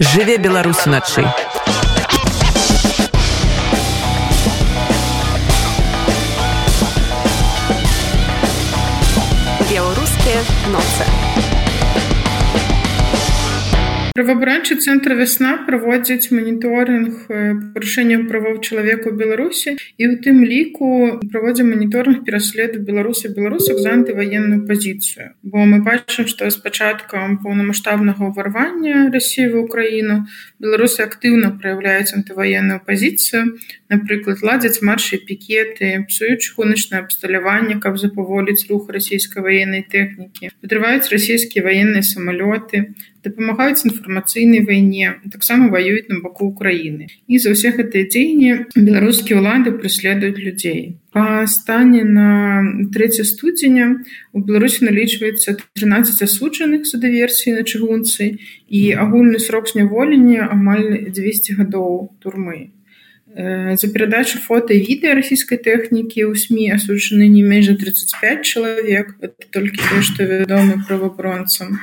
жыве беларусь уначы беларускія ноцы правабранчы цэнтра вясна праводзіць маніторинг парушэнняў правоў чалавека ў беларусі і ў тым ліку праводзім маніторинг пераследу беларусы беларусак за антываенную пазіцыю. Бо мы бачым што з пачаткам поўнамасштабнага ўварвання рассіі в украіну беларусы актыўна праяўляюць антываенную пазіцыю. Напрыклад ладзяць маршы пікеты псуючы чыгуначнае абсталяванне каб запаволіць рух расійскай ваеннай тэхнікі. Падрываюць расійскія ваенныя самалёты дапамагаюць інфармацыйнай вайне таксама ваююць на баку Украіны і за ўсе гэтыя дзеянні беларускія ўлады прыследуюць людзей. Па стане на 3 студзеня у беларусі налічваецца 13 асуджаных за дыверсіі на чыгунцы і агульны срок зняволення амаль 200 гадоў турмы. За перадачу фото і відэа расійскай тэхнікі ў сМ асуджаны не менш за 35 чалавек. Толькі те, што вядомы праваабронцам.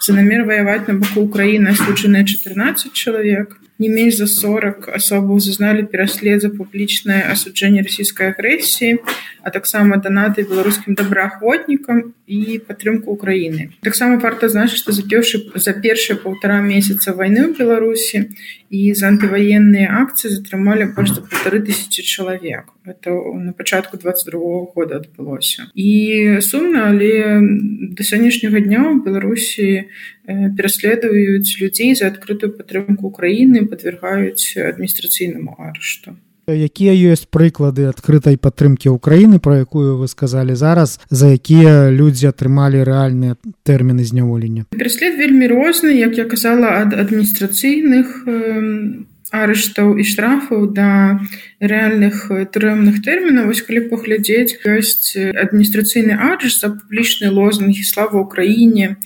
За намер ваяваць на баку Украіны асуджаныя 14 чалавек не менш за 40 асобаў зазналі пераслед за публічнае асуджэнне расійскай агрэсіі, а таксама данаты беларускім добраахвотнікам і падтрымку Украіны. Таксама варта значыць, што за першы за першыя паўтара месяца вайны ў Беларусі і за антываенныя акцыі затрымалі больш за полторы тысячи чалавек. Это на пачатку 22 года адбылося. І сумна, але да сённяшняга дня ў Беларусі пераследуюць людзей за адкрытую падтрымку Украіны подвергаюць адміністрацыйнаму арышту якія ёсць прыклады адкрытай падтрымкі ўкраіны про якую вы сказалі зараз за якія людзі атрымалі рэальныя тэрміны зняволення пераслед вельмі розны як я казала ад адміністрацыйных арыштаў і штрафаў да рэальных турэмных тэрмінаў вось калі паглядзець ёсць адміністрацыйны арыш за публічныя лозунгі слава ўкраіне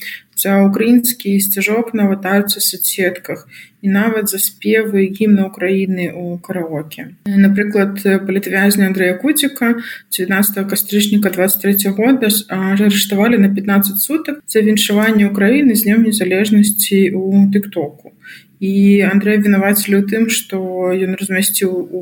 за украінскі сцяжок на аватарцы соцсетках і нават за спевы гімна Украіны ў караоке. Напрыклад, палітвязня Андрэя Куціка 19 кастрычніка 23 года арыштавалі на 15 сутак за віншаванне Украіны з днём незалежнасці ў тыктоку. І Андрэй вінавацілі ў тым, што ён размясціў у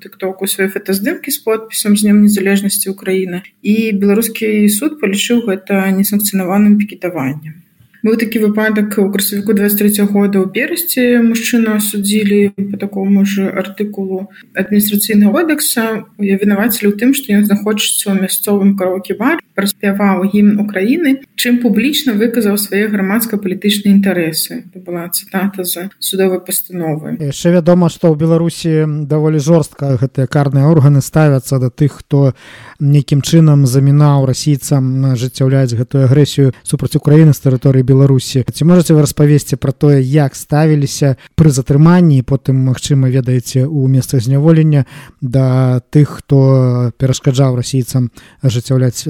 тыктоку свае фотаздымкі з подпісам з днём незалежнасці Украіны. І беларускі суд палічыў гэта несанкцынаваным пікетаваннем. Быў такі выпадак у красавіку 23 года ў перасці мужчыну асудзілі по такому ж артыкулу адміністрацыйнага кодекса я вінавацілі ў тым што ён знаходзіцца ў мясцовым караоке бар праспяваў гімн Украіны чым публічна выказаў свае грамадска-палітычныя інтарэсы это была цытата за судовай пастановы яшчэ вядома што ў беларусі даволі жорстка гэтыя карныя органы ставяцца да тых хто нейкім чынам замінаў расійцам ажыццяўляць гэтую агрэсію супраць Украіны з тэрыторыі беларусі ці можете вы распавесці про тое як ставіліся пры затрыманні потым магчыма ведаеце у месцах зняволення да тых хто перашкаджаў расійцам ажыццяўляць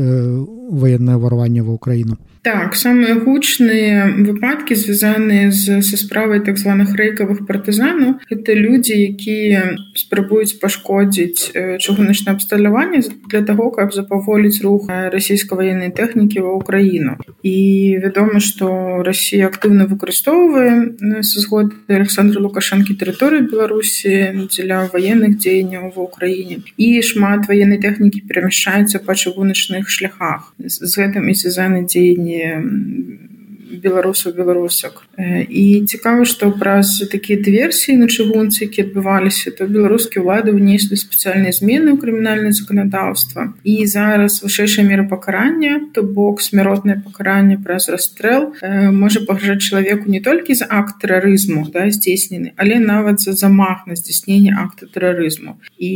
военное ўварванне ва ўкраіну Так, самыя гучныя выпадкі звязаныя з са справай так званых рэйкавых партызанаў это людзі якія спрабуюць пашкодзіць чыгуначна абсталяванне для таго каб запаволіць рух расійска-ваеннай тэхнікі ва ўкраіну і вядома што Росія актыўна выкарыстоўвае са згоды Александра лукашанкі тэрыторыі беларусі дзеля ваенных дзеянняў ва ўкраіне і шмат ваеннай тэхнікі перамяшчаецца па чыгуначных шляхах. З гэтым і звязаны дзеянні не беларусаў беларусак. І цікава што праз такія дыверсіі на чыгунцы які адбываліся то беларускія ўлады внеслі спецыяльныя змены ў крымінальнае заканадаўства. І зараз вышэйшая мера пакарання то бок смяротнае пакаранне праз расстрэл можа пагражаць чалавеку не толькі за акт тэрарызму да здзейснены але нават за замах на здзяйсненне акта тэрарызму. І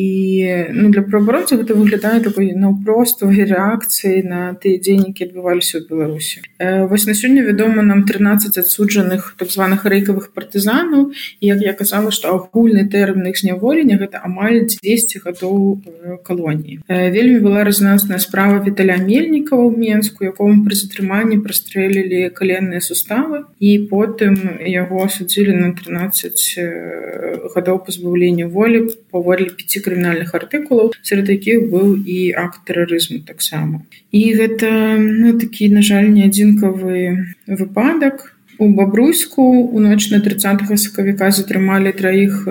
ну для праабаронцаў гэта выглядае такой наўпроставай рэакцыі на тыя дзейнікі адбываліся ў беларусі. Вось на сёння вядома вядома нам 13 адсуджаных так званых рэйкавых партызанаў. І як я казала што агульны тэрмін іх зняволення гэта амаль 200 гадоў калоніі. Вельмі была разнасная справа віталя мельнікава ў менску якому пры затрыманні прастрэлілі каленныя суставы і потым яго асудзілі на 13 гадоў пазбаўлення волі паводле пяці крымінальных артыкулаў сярод якіх быў і акт тэрарызму таксама. І гэта ну, такі на жаль не адзінкавы выпадак. У бабруйску у ноч на 30 сакавіка затрымалі траіх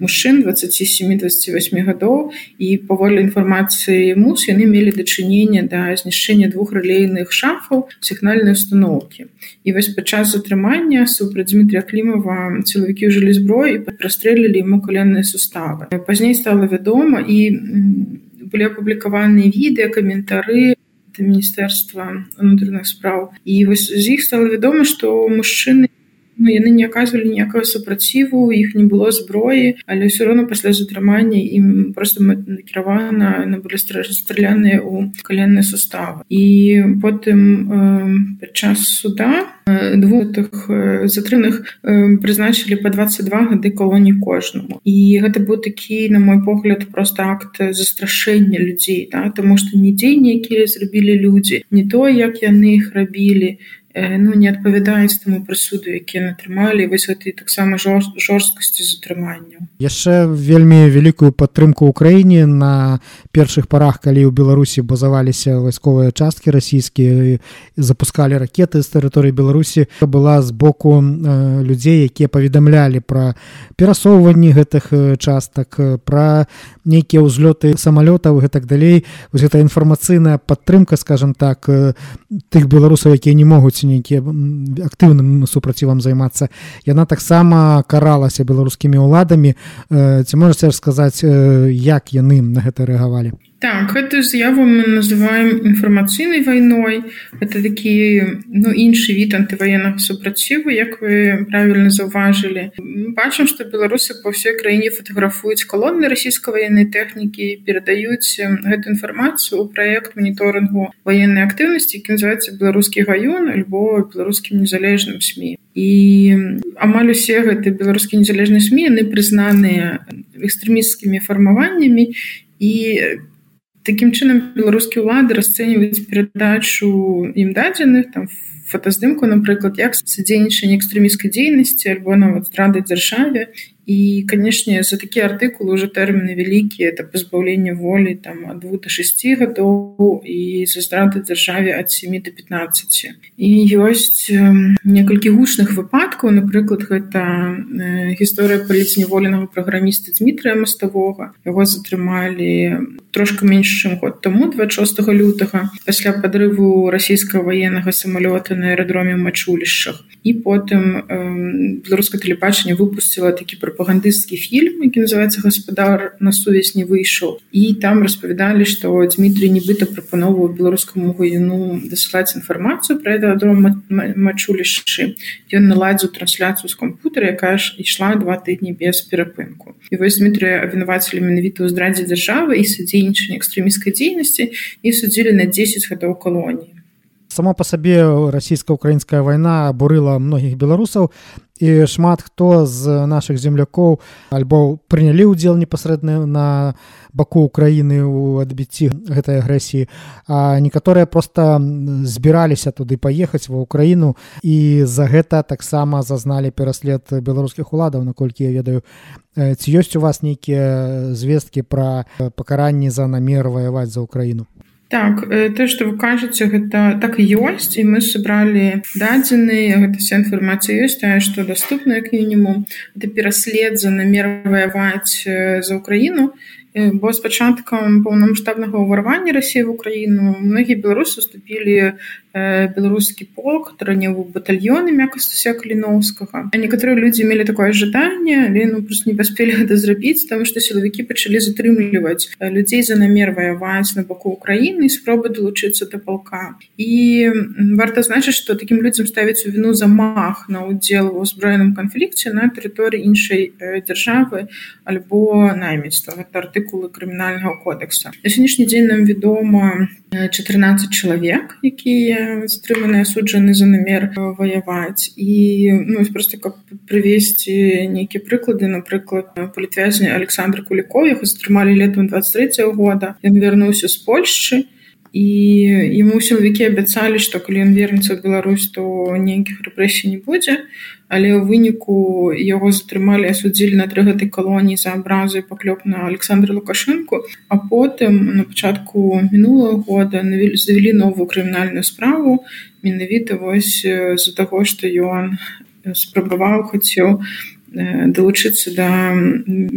мужчын 27-28 гадоў. І паволі інфармацыі мус яны мелі дачыненне да знішчэння двух рэлейных шафаў сігнальнай установкі. І вось падчас затрымання супраць Дмітрия клімова сілавікі ўжылі зброю і прастрэлілі яму каленныя суставы. Пазней стала вядома і былі апублікаваныя відэа каментары міністэрства унутраных спраў і вось з іх стала вядома што мужчыны ну, яны не аказвалі ніякага супраціву іх не было зброі але ўсё роўно пасля затрымання ім просто накіравана на былі страляныя ў каленныя суставы і потым э, падчас суда двух затрымных прызначылі по 22 гады калоні кожнаму і гэта быў такі на мой погляд просто акт застрашэння людзей да? тому что не дзеянні якія зрабілі людзі не то як яны іх рабілі ну не адпавядаюць таму прысуду якія натрымалі вось гэтай таксама жорсткасці затрымання яшчэ вельмі вялікую падтрымку ўкраіне на першых парах калі ў беларусі базаваліся вайсковыя часткі расійскія запускалі ракеты з тэрыторыі беларусі была з боку людзей якія паведамлялі пра перасоўванні гэтых частак пра нейкія ўзлёты самалётаў гэтак далей. Вось гэта інфармацыйная падтрымка скажем так тых беларусаў якія не могуць нейкія актыўным супрацівам займацца яна таксама каралася беларускімі ўладамі ці можаце сказаць як яны на гэта рэагавалі Так, эту з'яву мы называем інфармацыйнай вайной. Это такі ну, іншы від антываеннага супраціву, як вы правільна заўважылі. бачым, што беларусы па ўсёй краіне фатаграфуюць калоны расійскай ваеннай тэхнікі, перадаюць гэту інфармацыю ў праект маніторынгу ваеннай актыўнасці, які называецца беларускі гаён альбо беларускім незалежным сМ. І амаль усе гэты беларускія незалежныя сМ яны прызнаныя экстрэмісцкімі фармаваннямі і таким чынам беларускія ўлады расцэньваюць перадачу ім дадзеных там фотаздымку напрыклад як садзейнічанне экстрэміскай дзейнасці альбо нават здрады дзяржаве і канешне за такія артыкулы уже тэрміны вялікія это пазбаўленне волі там ад двух до шести гадоў і за здрады дзяржаве ад 7 до 15 і ёсць некалькі гучных выпадкаў напрыклад гэта гісторыя паліцневоленага праграміста Дмітрия маставога яго затрымалі трошка менш чым год таму 26 лютага пасля падрыву расійскага военнага самалёта на аэрадроме мачулішчах і потым беларускае тэлебачанне выпусціла такі пра прапагандысцкі фільм які называется гаспадар на сувязь не выйшаў і там распавядалі што Дмітрий нібыта прапановваў беларускаму гуіну дасылаць інфармацыю про это дром мачулішчы. Ён наладзіў трансляцыю з кампутера якая ж ішла два тыдні без перапынку. І вось Дмітрия абвінавацілі менавіта ў здрадзе дзяржавы і садзейнічанне экстрэміскай дзейнасці і судзілі на 10 гадоў калоніі. Сама по сабе расійска-украінская вайна абурыла многіх беларусаў і шмат хто з наших землякоў альбо прынялі ўдзел непасрэдна на баку Украіны ў адбіцці гэтай агрэсіі а некаторыя просто збіраліся туды паехаць ва ўкраіну і за гэта таксама зазналі пераслед беларускіх уладаў. Наколькі я ведаю ці ёсць у вас нейкія звесткі пра пакаранні за намер ваяваць за ўкраіну Так то што вы кажаце гэта так і ёсць і мы сабралі дадзеныя гэта вся інфармацыя ёсць тая што даступная к мінімум. Это пераслед за намер ваяваць за ўкраіну бо з пачаткам паўнамасштабнага ўварвання рассіі в украіну многія беларусы уступілі беларускі полк раневу батальёны мяккастуся каліноўскага а некаторыя людзі мелі такое жаданне але ну просто не паспелі гэта зрабіць там што сілавікі пачалі затрымліваць людзей за намер ваяваць на баку Украіны спробы далучыцца да палка і варта значыць што такім людзям ставіць у віну замах на ўдзел у узброеным канфлікце на тэрыторыі іншай дзяржавы альбо найміцтва гэта артыкулы крымінальнага кодекса. На сённяшні дзень нам вядома 14 чалавек якія стрыманыя суджаны за намер ваяваць і ну, просто каб прывесці нейкія прыклады напрыклад палітвязня Александр куліков яго стрымалі летом 23 года. Ён вярнуўся з Польшчы і ему сілавікі абяцалі што калі ён вернецца ў Беларусь то нейкіх рэпрэсій не будзе але ў выніку яго затрымалі асудзілі на тры гэтай калоніі за абразы паклёп на александра лукашынку а потым на пачатку мінулого года завялі новую крымінальную справу менавіта вось з-за таго што ён спрабаваў хацеў далучыцца да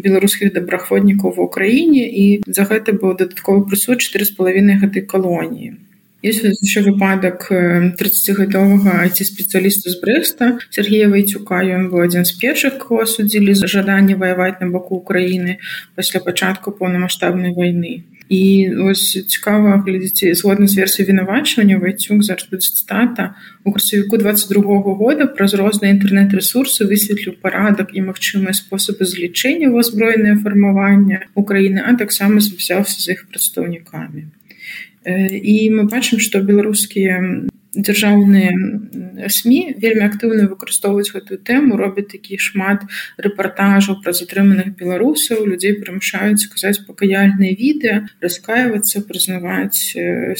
беларускіх добраходнікаў ва ўкраіне і за гэта быў дадатковы прысуд чатыры з палавінай гэтай калоніі еще выпадак 30гадовага айці спецыяліста з брэста Сергея вайцюка ён быў адзін з першых кого судзілі за жаданне ваяваць на баку Украіны пасля пачатку поўнамасштабнай войны і ось цікава глядзіце згодна з версій вінавачвання вайцюк будзе цытата. У красавіку 22 -го года праз розныя інтэрнэт-ресурсы высветліў парадак і магчымыя спосабы злічэння ў азброенае фармавання Украіны а таксама запісаўся з іх прадстаўнікамі і мы бачым што беларускія дзяржаўныя сМ вельмі актыўна выкарыстоўваюць гэтую тэму робяць такі шмат рэпартажаў пра затрыманых беларусаў людзей прымушаюць казаць пакаяльныя відэа раскаивацца прызнаваць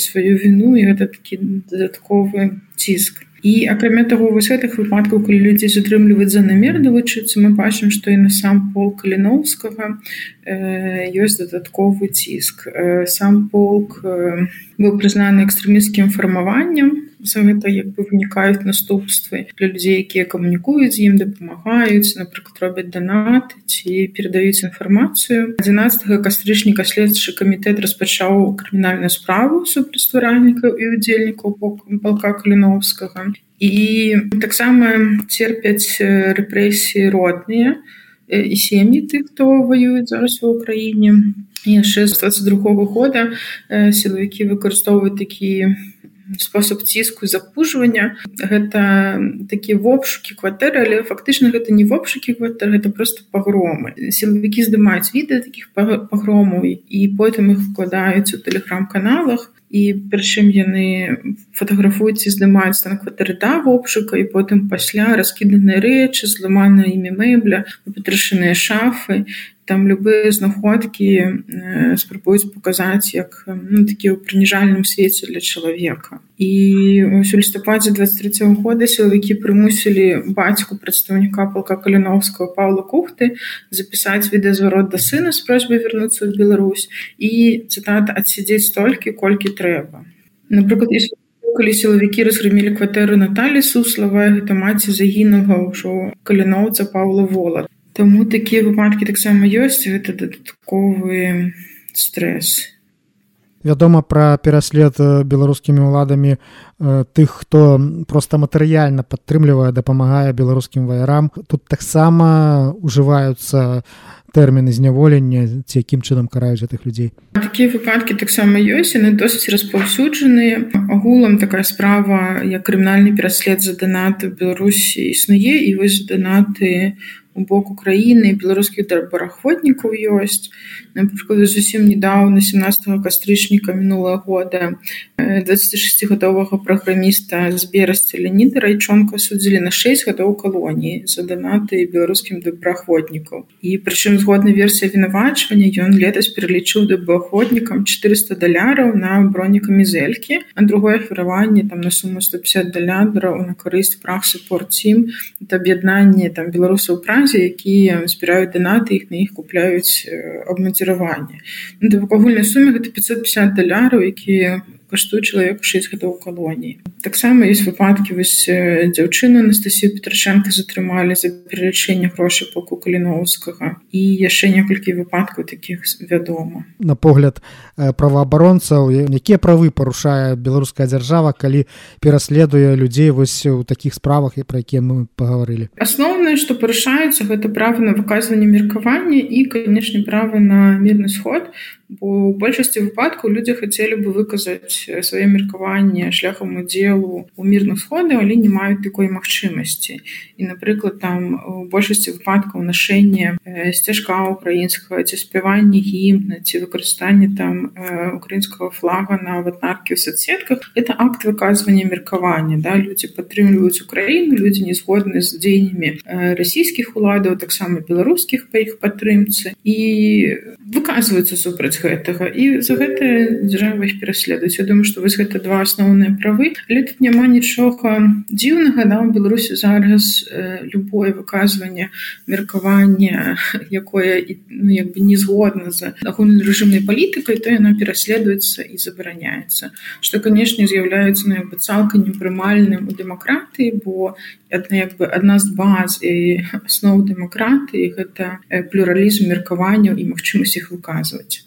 сваю віну і гэта такі дадатковы ціск. І акрамя таго вось гэтых выпадкаў калі людзі затрымліваюць за намер далучыцца мы бачым што і на сам пол каліноўскага ёсць дадатковы ціск. Сам полк быў прызнаны экстрэміскім фармаваннем за гэта як бы вынікаюць наступствы для людзей якія камунікуюць з ім дапамагаюць напрыклад робяць данаты ці перадаюць інфармацыю 11 кастрычніка следчы камітэт распачаў крымінальную справу супрацьстваральнікаў і удзельнікаў палка каліновскага і таксама церпяць рэпрэсіі родныя і сем'і тых хто воююць зараз у Україніне яшчэ з 22 года сілавікі выкарыстоўваюць такі спосаб ціску запужвання. Гэта такія вопшукі кватэры але фактычна гэта не вопшукі кватэр гэта просто пагромы. Сілавікі здымаюць відэа такіх пагромаў і потым іх вкладаюць у тэлеграм-каналах. І прычым яны фатаграфуюць і здымаюць на кватэры да вопшука і потым пасля раскіданыя рэчы зламана імі мэбля патрашаныя шафы там любыя знаходкі э, спрабуюць паказаць як ну, такі ў прыніжальным свеце для чалавека і у лістападзе 23 года сілавікі прымусілі бацьку прадстаўніка палка каліновского павла кухты запісаць відэазварот да сына з просьбай вярнуцца ў Беларусь і цытат адсядзець столькі колькі трэба напрыклад калі сілавікі разгрымілі кватэры Наталі суслава гэта маці загінага ўжо каліноўца павла вола Таму такія выпадкі таксама ёсць гэта дадатковы стрэс. Вядома пра пераслед беларускімі ўладамі тых, хто проста матэрыяльна падтрымлівае, дапамагае беларускім ваярам. Тут таксама ўжываюцца тэрміны зняволення ці якім чынам караюць гэтых людзей. Такія выпадкі таксама ёсць, яны досыць распаўсюджаныя. Агулам такая справа, як крымінальны пераслед за данаты Беларусі існуе і вось данаты бок Украіны беларускіх барахвотнікаў ёсць. Напрыклад зусім недавно 17 кастрычніка мінулого года 26гадовага праграміста з берасці Леніда райчонка судзілі на 6 гадоў калоніі за данаты беларускім добраахвотнікаў і прычым згодна версія вінавачвання ён летась пералічыў добраахвотнікам 400 даляраў на бронікамізелькі а другое ахвяраванне там на суму 150 далядраў на карысць прах супорцім это аб'яднанне там беларусаў празе якія збіраюць данаты іх на іх купляюць абмаціраванне да вакагульнай суме гэта 550 даляраў якія каштуе чалавек 6 гадоў калоніі таксама есть выпадкі вось дзяўчыну Анастасію петрашенко затрымалі за пералічэнне грошай поку каліноўскага і яшчэ некалькі выпадкаў таких вядома. На погляд праваабаронцаў якія правы парушае беларуская дзяржава калі пераследуе людзей вось у таких справах і пра якія мы пагаварылі. Асноўнае што парушаюцца гэта права на выказванне меркавання і канешне права на мірны сход бо у большасці выпадкаў людзі хацелі бы выказаць сваё меркаванне шляхам удзелу у мірных сходы але не маюць такой магчымасці. І напрыклад там у большасці выпадкаў нашэнне сцяжка украінскага ці спяванне гімна ці выкарыстанне там украінскага флага на аватаркі ў соцсетках это акт выказвання меркавання да. Людзі падтрымліваюць украіну людзі не згодны з дзеяннямі расійскіх уладаў таксама беларускіх па іх падтрымцы. І выказваюцца супраць супраць гэтага. І за гэта дзяржава іх пераследуюць. Я думаю што вось гэта два асноўныя правы. Але тут няма нічога дзіўнага да у беларусі зараз э, любое выказванне меркаванне якое ну, як бы не згодна за агульнай рэжымнай палітыкай то яна пераследуецца і забараняецца. Што канешне з'яўляецца ну, як бы цалкам непрымальным у дэмакратыі бо адна як бы адна з баз і асноў дэмакратыі гэта плюралізм меркаванняў і магчымасць іх выказваць